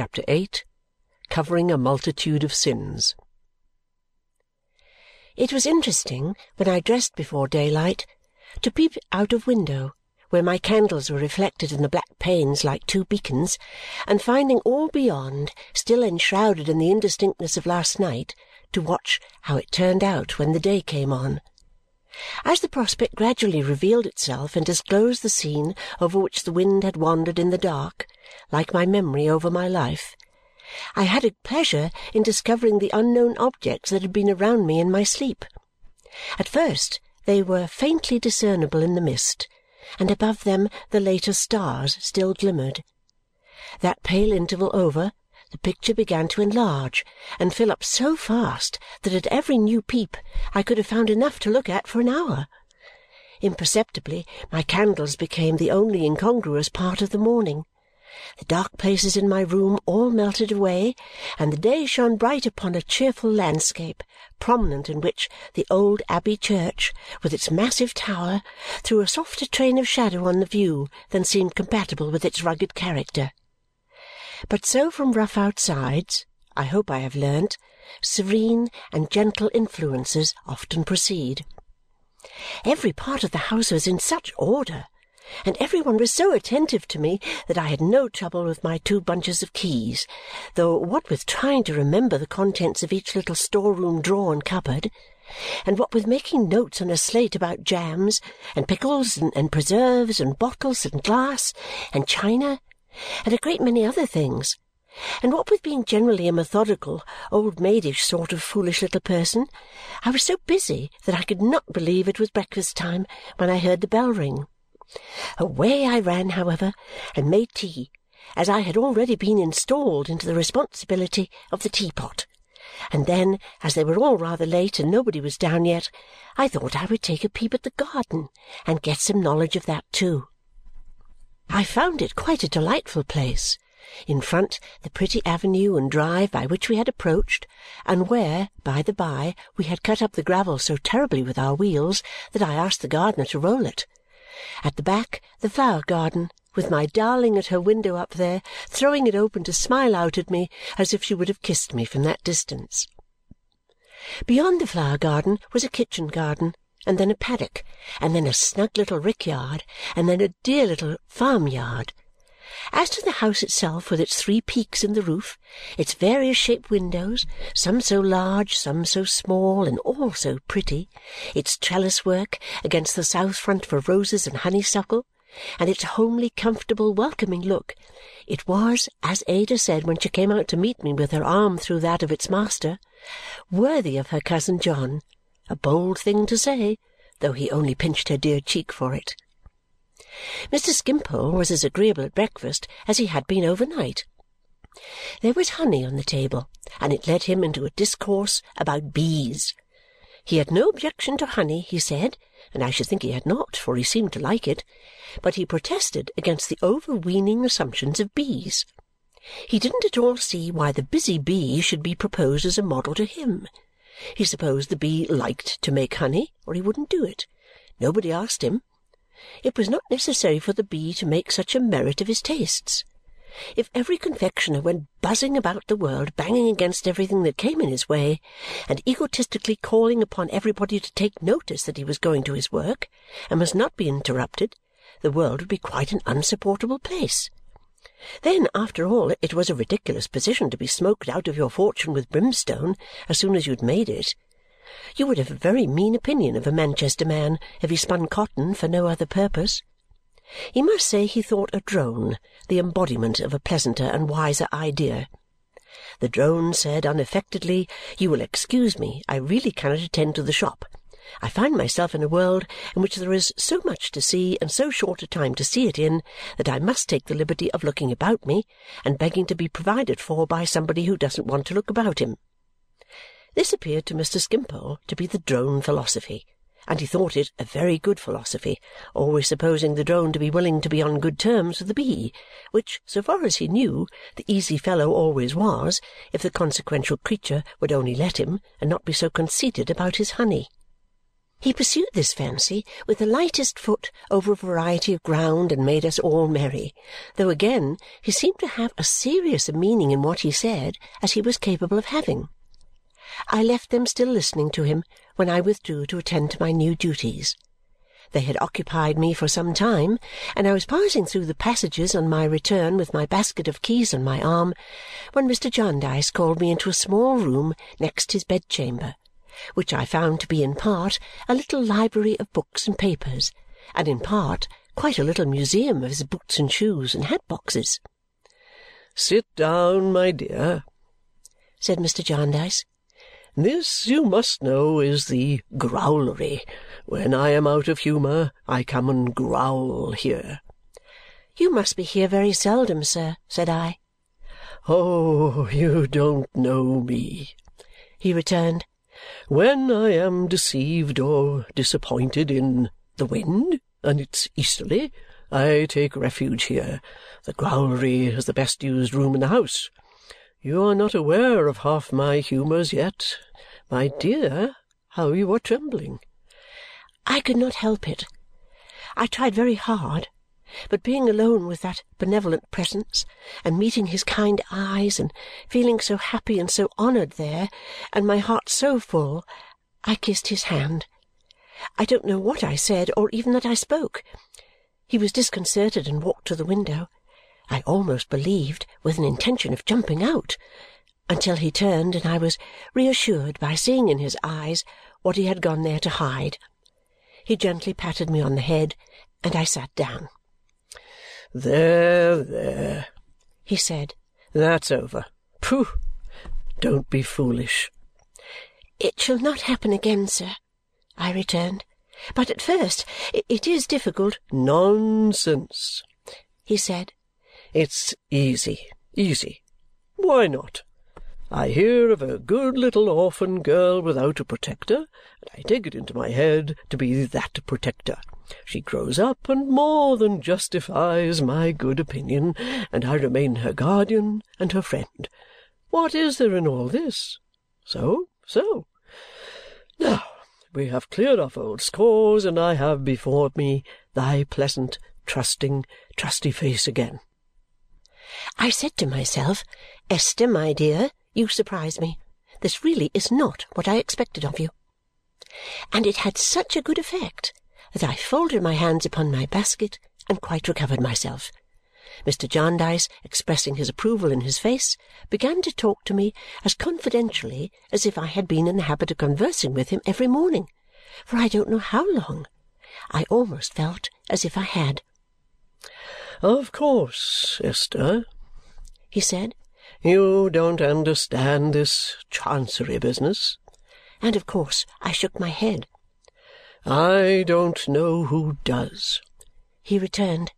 Chapter 8 Covering a Multitude of Sins It was interesting, when I dressed before daylight, to peep out of window where my candles were reflected in the black panes like two beacons, and finding all beyond still enshrouded in the indistinctness of last night, to watch how it turned out when the day came on. As the prospect gradually revealed itself and disclosed the scene over which the wind had wandered in the dark, like my memory over my life, I had a pleasure in discovering the unknown objects that had been around me in my sleep. At first they were faintly discernible in the mist, and above them the later stars still glimmered. That pale interval over, the picture began to enlarge and fill up so fast that at every new peep I could have found enough to look at for an hour. Imperceptibly my candles became the only incongruous part of the morning. The dark places in my room all melted away, and the day shone bright upon a cheerful landscape, prominent in which the old Abbey church, with its massive tower, threw a softer train of shadow on the view than seemed compatible with its rugged character. But so from rough outsides, I hope I have learnt, serene and gentle influences often proceed. Every part of the house was in such order and every one was so attentive to me that I had no trouble with my two bunches of keys, though what with trying to remember the contents of each little store-room drawer and cupboard, and what with making notes on a slate about jams, and pickles, and, and preserves, and bottles, and glass, and china, and a great many other things, and what with being generally a methodical, old-maidish sort of foolish little person, I was so busy that I could not believe it was breakfast time when I heard the bell ring. Away I ran, however, and made tea, as I had already been installed into the responsibility of the teapot. And then, as they were all rather late and nobody was down yet, I thought I would take a peep at the garden and get some knowledge of that too. I found it quite a delightful place. In front, the pretty avenue and drive by which we had approached, and where, by the by, we had cut up the gravel so terribly with our wheels that I asked the gardener to roll it. At the back, the flower garden, with my darling at her window up there, throwing it open to smile out at me as if she would have kissed me from that distance. Beyond the flower garden was a kitchen garden, and then a paddock, and then a snug little rick yard, and then a dear little farm-yard. As to the house itself, with its three peaks in the roof, its various shaped windows, some so large, some so small, and all so pretty, its trellis work against the south front for roses and honeysuckle, and its homely, comfortable, welcoming look, it was, as Ada said when she came out to meet me with her arm through that of its master, worthy of her cousin John. A bold thing to say, though he only pinched her dear cheek for it. Mr. Skimpole was as agreeable at breakfast as he had been overnight. There was honey on the table, and it led him into a discourse about bees. He had no objection to honey, he said, and I should think he had not, for he seemed to like it, but he protested against the overweening assumptions of bees. He didn't at all see why the busy bee should be proposed as a model to him. He supposed the bee liked to make honey, or he wouldn't do it. Nobody asked him. It was not necessary for the bee to make such a merit of his tastes. If every confectioner went buzzing about the world, banging against everything that came in his way, and egotistically calling upon everybody to take notice that he was going to his work and must not be interrupted, the world would be quite an unsupportable place. Then, after all, it was a ridiculous position to be smoked out of your fortune with brimstone as soon as you had made it. You would have a very mean opinion of a Manchester man if he spun cotton for no other purpose. He must say he thought a drone the embodiment of a pleasanter and wiser idea. The drone said unaffectedly, "You will excuse me. I really cannot attend to the shop. I find myself in a world in which there is so much to see and so short a time to see it in that I must take the liberty of looking about me and begging to be provided for by somebody who doesn't want to look about him. This appeared to Mr. Skimpole to be the drone philosophy, and he thought it a very good philosophy, always supposing the drone to be willing to be on good terms with the bee, which, so far as he knew, the easy fellow always was, if the consequential creature would only let him and not be so conceited about his honey. He pursued this fancy with the lightest foot over a variety of ground and made us all merry, though again he seemed to have as serious a meaning in what he said as he was capable of having. I left them still listening to him when I withdrew to attend to my new duties. They had occupied me for some time, and I was passing through the passages on my return with my basket of keys on my arm when Mr. Jarndyce called me into a small room next his bedchamber which I found to be in part a little library of books and papers, and in part quite a little museum of his boots and shoes and hat boxes. "Sit down, my dear," said Mr. Jarndyce. "This, you must know, is the growlery. When I am out of humour, I come and growl here." "You must be here very seldom, sir," said I. "Oh, you don't know me," he returned. When I am deceived or disappointed in the wind, and it's easterly, I take refuge here. The growlery is the best used room in the house. You are not aware of half my humours yet. My dear, how you are trembling!" I could not help it. I tried very hard but being alone with that benevolent presence, and meeting his kind eyes, and feeling so happy and so honoured there, and my heart so full, I kissed his hand. I don't know what I said, or even that I spoke. He was disconcerted and walked to the window, I almost believed with an intention of jumping out, until he turned and I was reassured by seeing in his eyes what he had gone there to hide. He gently patted me on the head, and I sat down. "There, there," he said. "That's over. Pooh! Don't be foolish." "It shall not happen again, sir," I returned. "But at first it is difficult "Nonsense!" he said. "It's easy, easy. Why not? I hear of a good little orphan girl without a protector, and I take it into my head to be that protector. She grows up and more than justifies my good opinion, and I remain her guardian and her friend. What is there in all this? So, so. Now, we have cleared off old scores, and I have before me thy pleasant, trusting, trusty face again. I said to myself, "Esther, my dear, you surprise me. This really is not what I expected of you." And it had such a good effect that I folded my hands upon my basket and quite recovered myself. Mr. Jarndyce, expressing his approval in his face, began to talk to me as confidentially as if I had been in the habit of conversing with him every morning, for I don't know how long. I almost felt as if I had. "Of course, Esther," he said, "you don't understand this Chancery business." And of course I shook my head. "I don't know who does," he returned.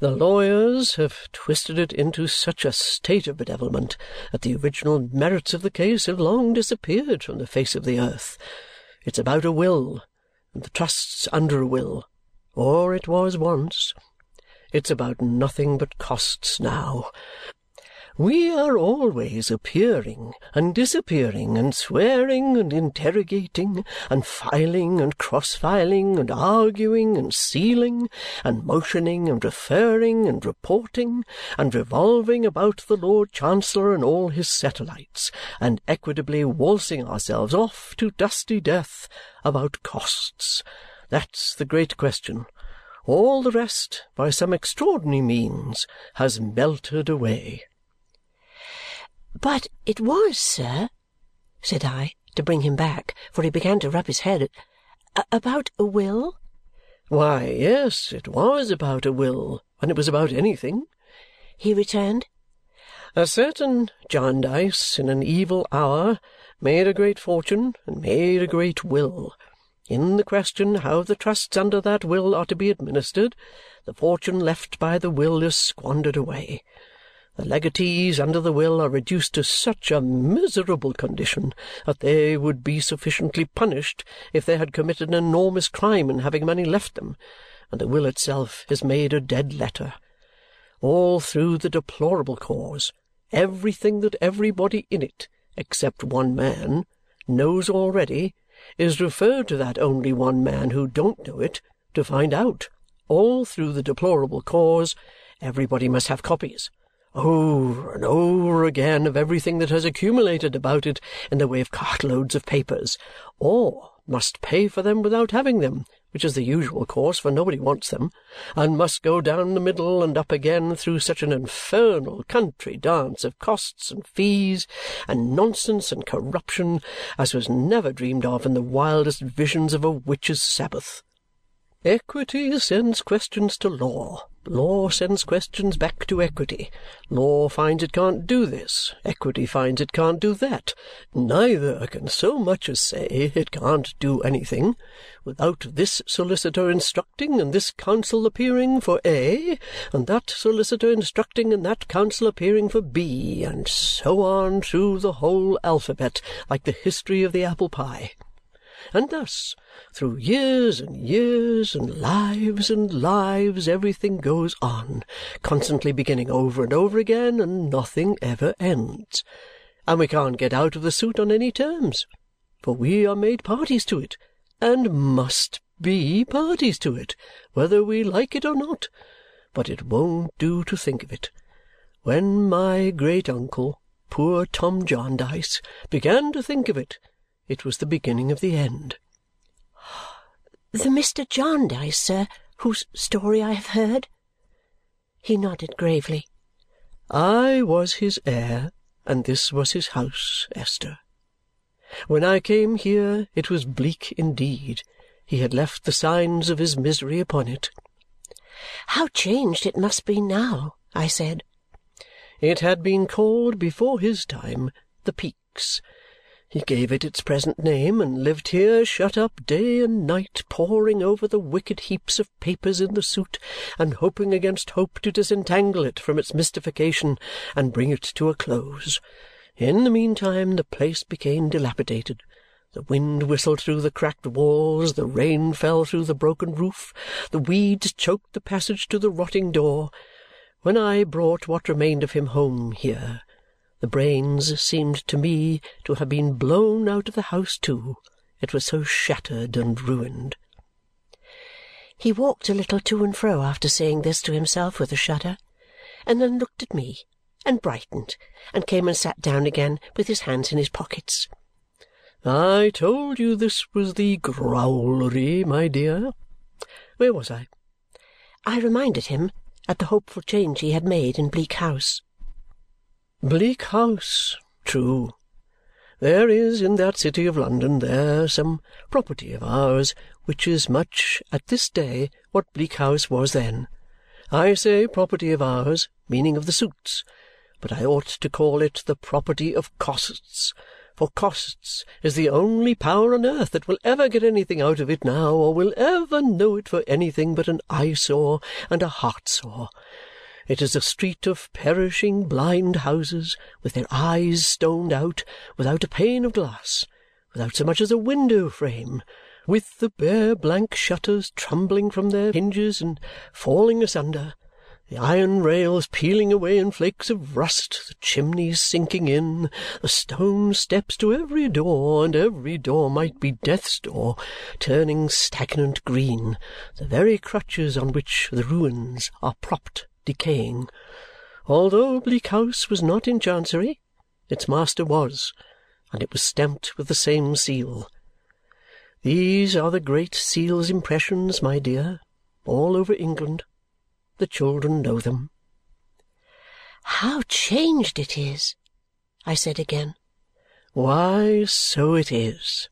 "The lawyers have twisted it into such a state of bedevilment that the original merits of the case have long disappeared from the face of the earth. It's about a will, and the trusts under a will. Or it was once. It's about nothing but costs now. We are always appearing and disappearing, and swearing and interrogating, and filing and cross filing, and arguing and sealing, and motioning and referring and reporting, and revolving about the Lord Chancellor and all his satellites, and equitably waltzing ourselves off to dusty death about costs. That's the great question. All the rest, by some extraordinary means, has melted away. "But it was, sir," said I, to bring him back, for he began to rub his head, "about a will?" "Why, yes, it was about a will when it was about anything," he returned. "A certain Jarndyce in an evil hour made a great fortune and made a great will. In the question how the trusts under that will are to be administered, the fortune left by the will is squandered away. The legatees under the will are reduced to such a miserable condition that they would be sufficiently punished if they had committed an enormous crime in having money left them, and the will itself is made a dead letter. All through the deplorable cause, everything that everybody in it, except one man, knows already is referred to that only one man who don't know it to find out, all through the deplorable cause, everybody must have copies, over and over again, of everything that has accumulated about it in the way of cartloads of papers, or must pay for them without having them, which is the usual course, for nobody wants them, and must go down the middle and up again through such an infernal country dance of costs and fees and nonsense and corruption as was never dreamed of in the wildest visions of a witch's Sabbath. Equity sends questions to law. Law sends questions back to equity. Law finds it can't do this. Equity finds it can't do that. Neither can so much as say it can't do anything, without this solicitor instructing and this counsel appearing for A, and that solicitor instructing and that counsel appearing for B, and so on through the whole alphabet, like the history of the apple pie. And thus, through years and years, and lives and lives, everything goes on, constantly beginning over and over again, and nothing ever ends. And we can't get out of the suit on any terms, for we are made parties to it, and must be parties to it, whether we like it or not. But it won't do to think of it. When my great uncle, poor Tom Jarndyce, began to think of it, it was the beginning of the end. The Mr. Jarndyce, sir, whose story I have heard? He nodded gravely. I was his heir, and this was his house, Esther. When I came here, it was bleak indeed. He had left the signs of his misery upon it. How changed it must be now, I said. It had been called before his time the Peaks he gave it its present name and lived here shut up day and night, poring over the wicked heaps of papers in the suit and hoping against hope to disentangle it from its mystification and bring it to a close. In the meantime the place became dilapidated. The wind whistled through the cracked walls, the rain fell through the broken roof, the weeds choked the passage to the rotting door. When I brought what remained of him home here, the brains seemed to me to have been blown out of the house too, it was so shattered and ruined. He walked a little to and fro after saying this to himself with a shudder, and then looked at me, and brightened, and came and sat down again with his hands in his pockets. I told you this was the growlery, my dear. Where was I? I reminded him at the hopeful change he had made in Bleak House. Bleak House, true. There is in that city of London there some property of ours which is much at this day what Bleak House was then. I say property of ours, meaning of the suits, but I ought to call it the property of costs, for costs is the only power on earth that will ever get anything out of it now or will ever know it for anything but an eyesore and a heartsore. It is a street of perishing blind houses, with their eyes stoned out, without a pane of glass, without so much as a window frame, with the bare blank shutters trembling from their hinges and falling asunder, the iron rails peeling away in flakes of rust, the chimneys sinking in, the stone steps to every door, and every door might be death's door, turning stagnant green, the very crutches on which the ruins are propped decaying. Although Bleak House was not in Chancery, its master was, and it was stamped with the same seal. These are the Great Seal's impressions, my dear, all over England. The children know them. How changed it is! I said again. Why, so it is,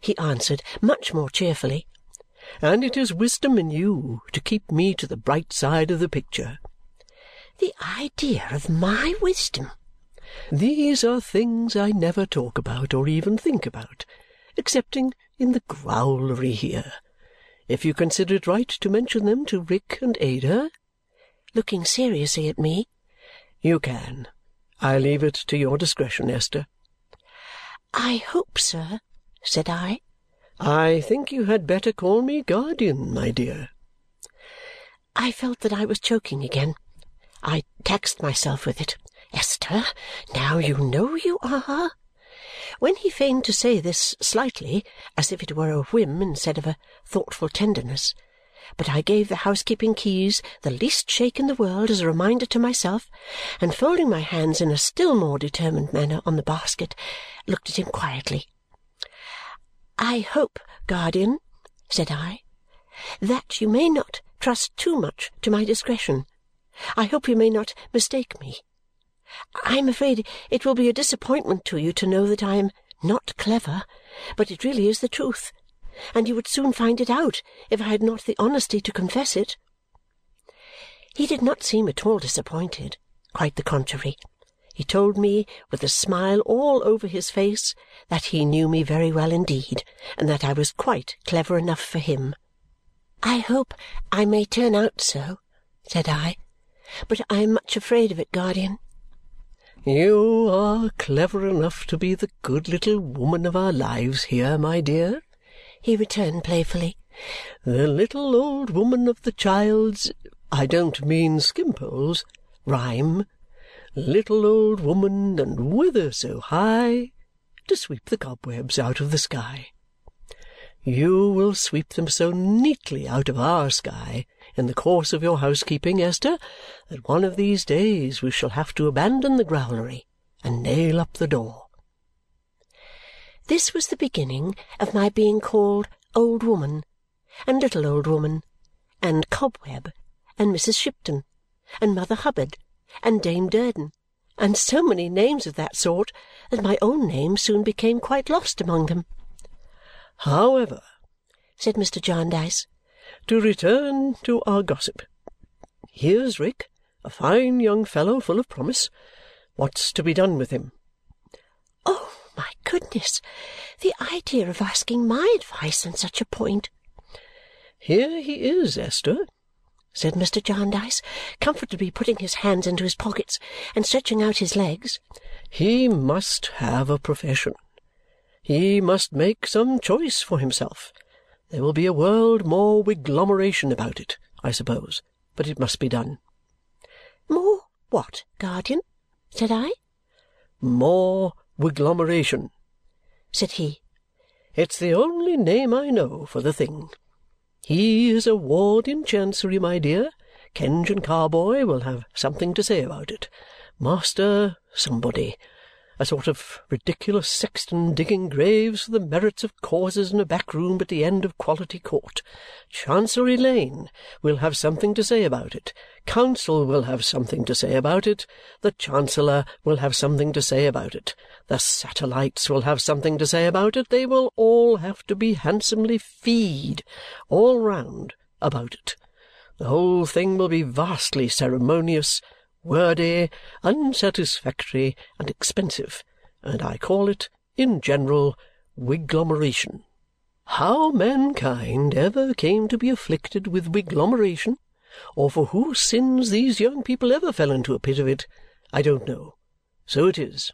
he answered much more cheerfully. And it is wisdom in you to keep me to the bright side of the picture. The idea of my wisdom! These are things I never talk about or even think about, excepting in the growlery here. If you consider it right to mention them to Rick and Ada, looking seriously at me, you can. I leave it to your discretion, Esther. I hope, sir, said I. I think you had better call me guardian, my dear. I felt that I was choking again I taxed myself with it. Esther, now you know you are. When he feigned to say this slightly, as if it were a whim instead of a thoughtful tenderness, but I gave the housekeeping keys the least shake in the world as a reminder to myself, and folding my hands in a still more determined manner on the basket, looked at him quietly. "I hope, guardian," said I, "that you may not trust too much to my discretion. I hope you may not mistake me. I am afraid it will be a disappointment to you to know that I am not clever, but it really is the truth, and you would soon find it out if I had not the honesty to confess it." He did not seem at all disappointed. Quite the contrary. He told me, with a smile all over his face, that he knew me very well indeed and that I was quite clever enough for him. "I hope I may turn out so," said I, "but I am much afraid of it, guardian. You are clever enough to be the good little woman of our lives here, my dear," he returned playfully. "The little old woman of the child's I don't mean Skimpole's rhyme. Little old woman, and whither so high? To sweep the cobwebs out of the sky. You will sweep them so neatly out of our sky in the course of your housekeeping, Esther, that one of these days we shall have to abandon the growlery and nail up the door." This was the beginning of my being called old woman, and little old woman, and cobweb, and Mrs. Shipton, and Mother Hubbard, and Dame Durden, and so many names of that sort that my own name soon became quite lost among them. "However," said Mr. Jarndyce, "to return to our gossip. Here's Rick, a fine young fellow full of promise. What's to be done with him?" Oh, my goodness! The idea of asking my advice on such a point! "Here he is, Esther," said Mr. Jarndyce, comfortably putting his hands into his pockets and stretching out his legs. "He must have a profession. He must make some choice for himself. There will be a world more wiglomeration about it, I suppose, but it must be done." "More what, guardian?" said I. "More wiglomeration," said he. "It's the only name I know for the thing. He is a ward in Chancery, my dear. Kenge and Carboy will have something to say about it. Master somebody a sort of ridiculous sexton digging graves for the merits of causes in a back room at the end of Quality Court. Chancery Lane will have something to say about it. Counsel will have something to say about it. The Chancellor will have something to say about it. The satellites will have something to say about it. They will all have to be handsomely feed, all round, about it. The whole thing will be vastly ceremonious wordy, unsatisfactory, and expensive, and I call it, in general, wiglomeration. How mankind ever came to be afflicted with wiglomeration, or for whose sins these young people ever fell into a pit of it, I don't know. So it is.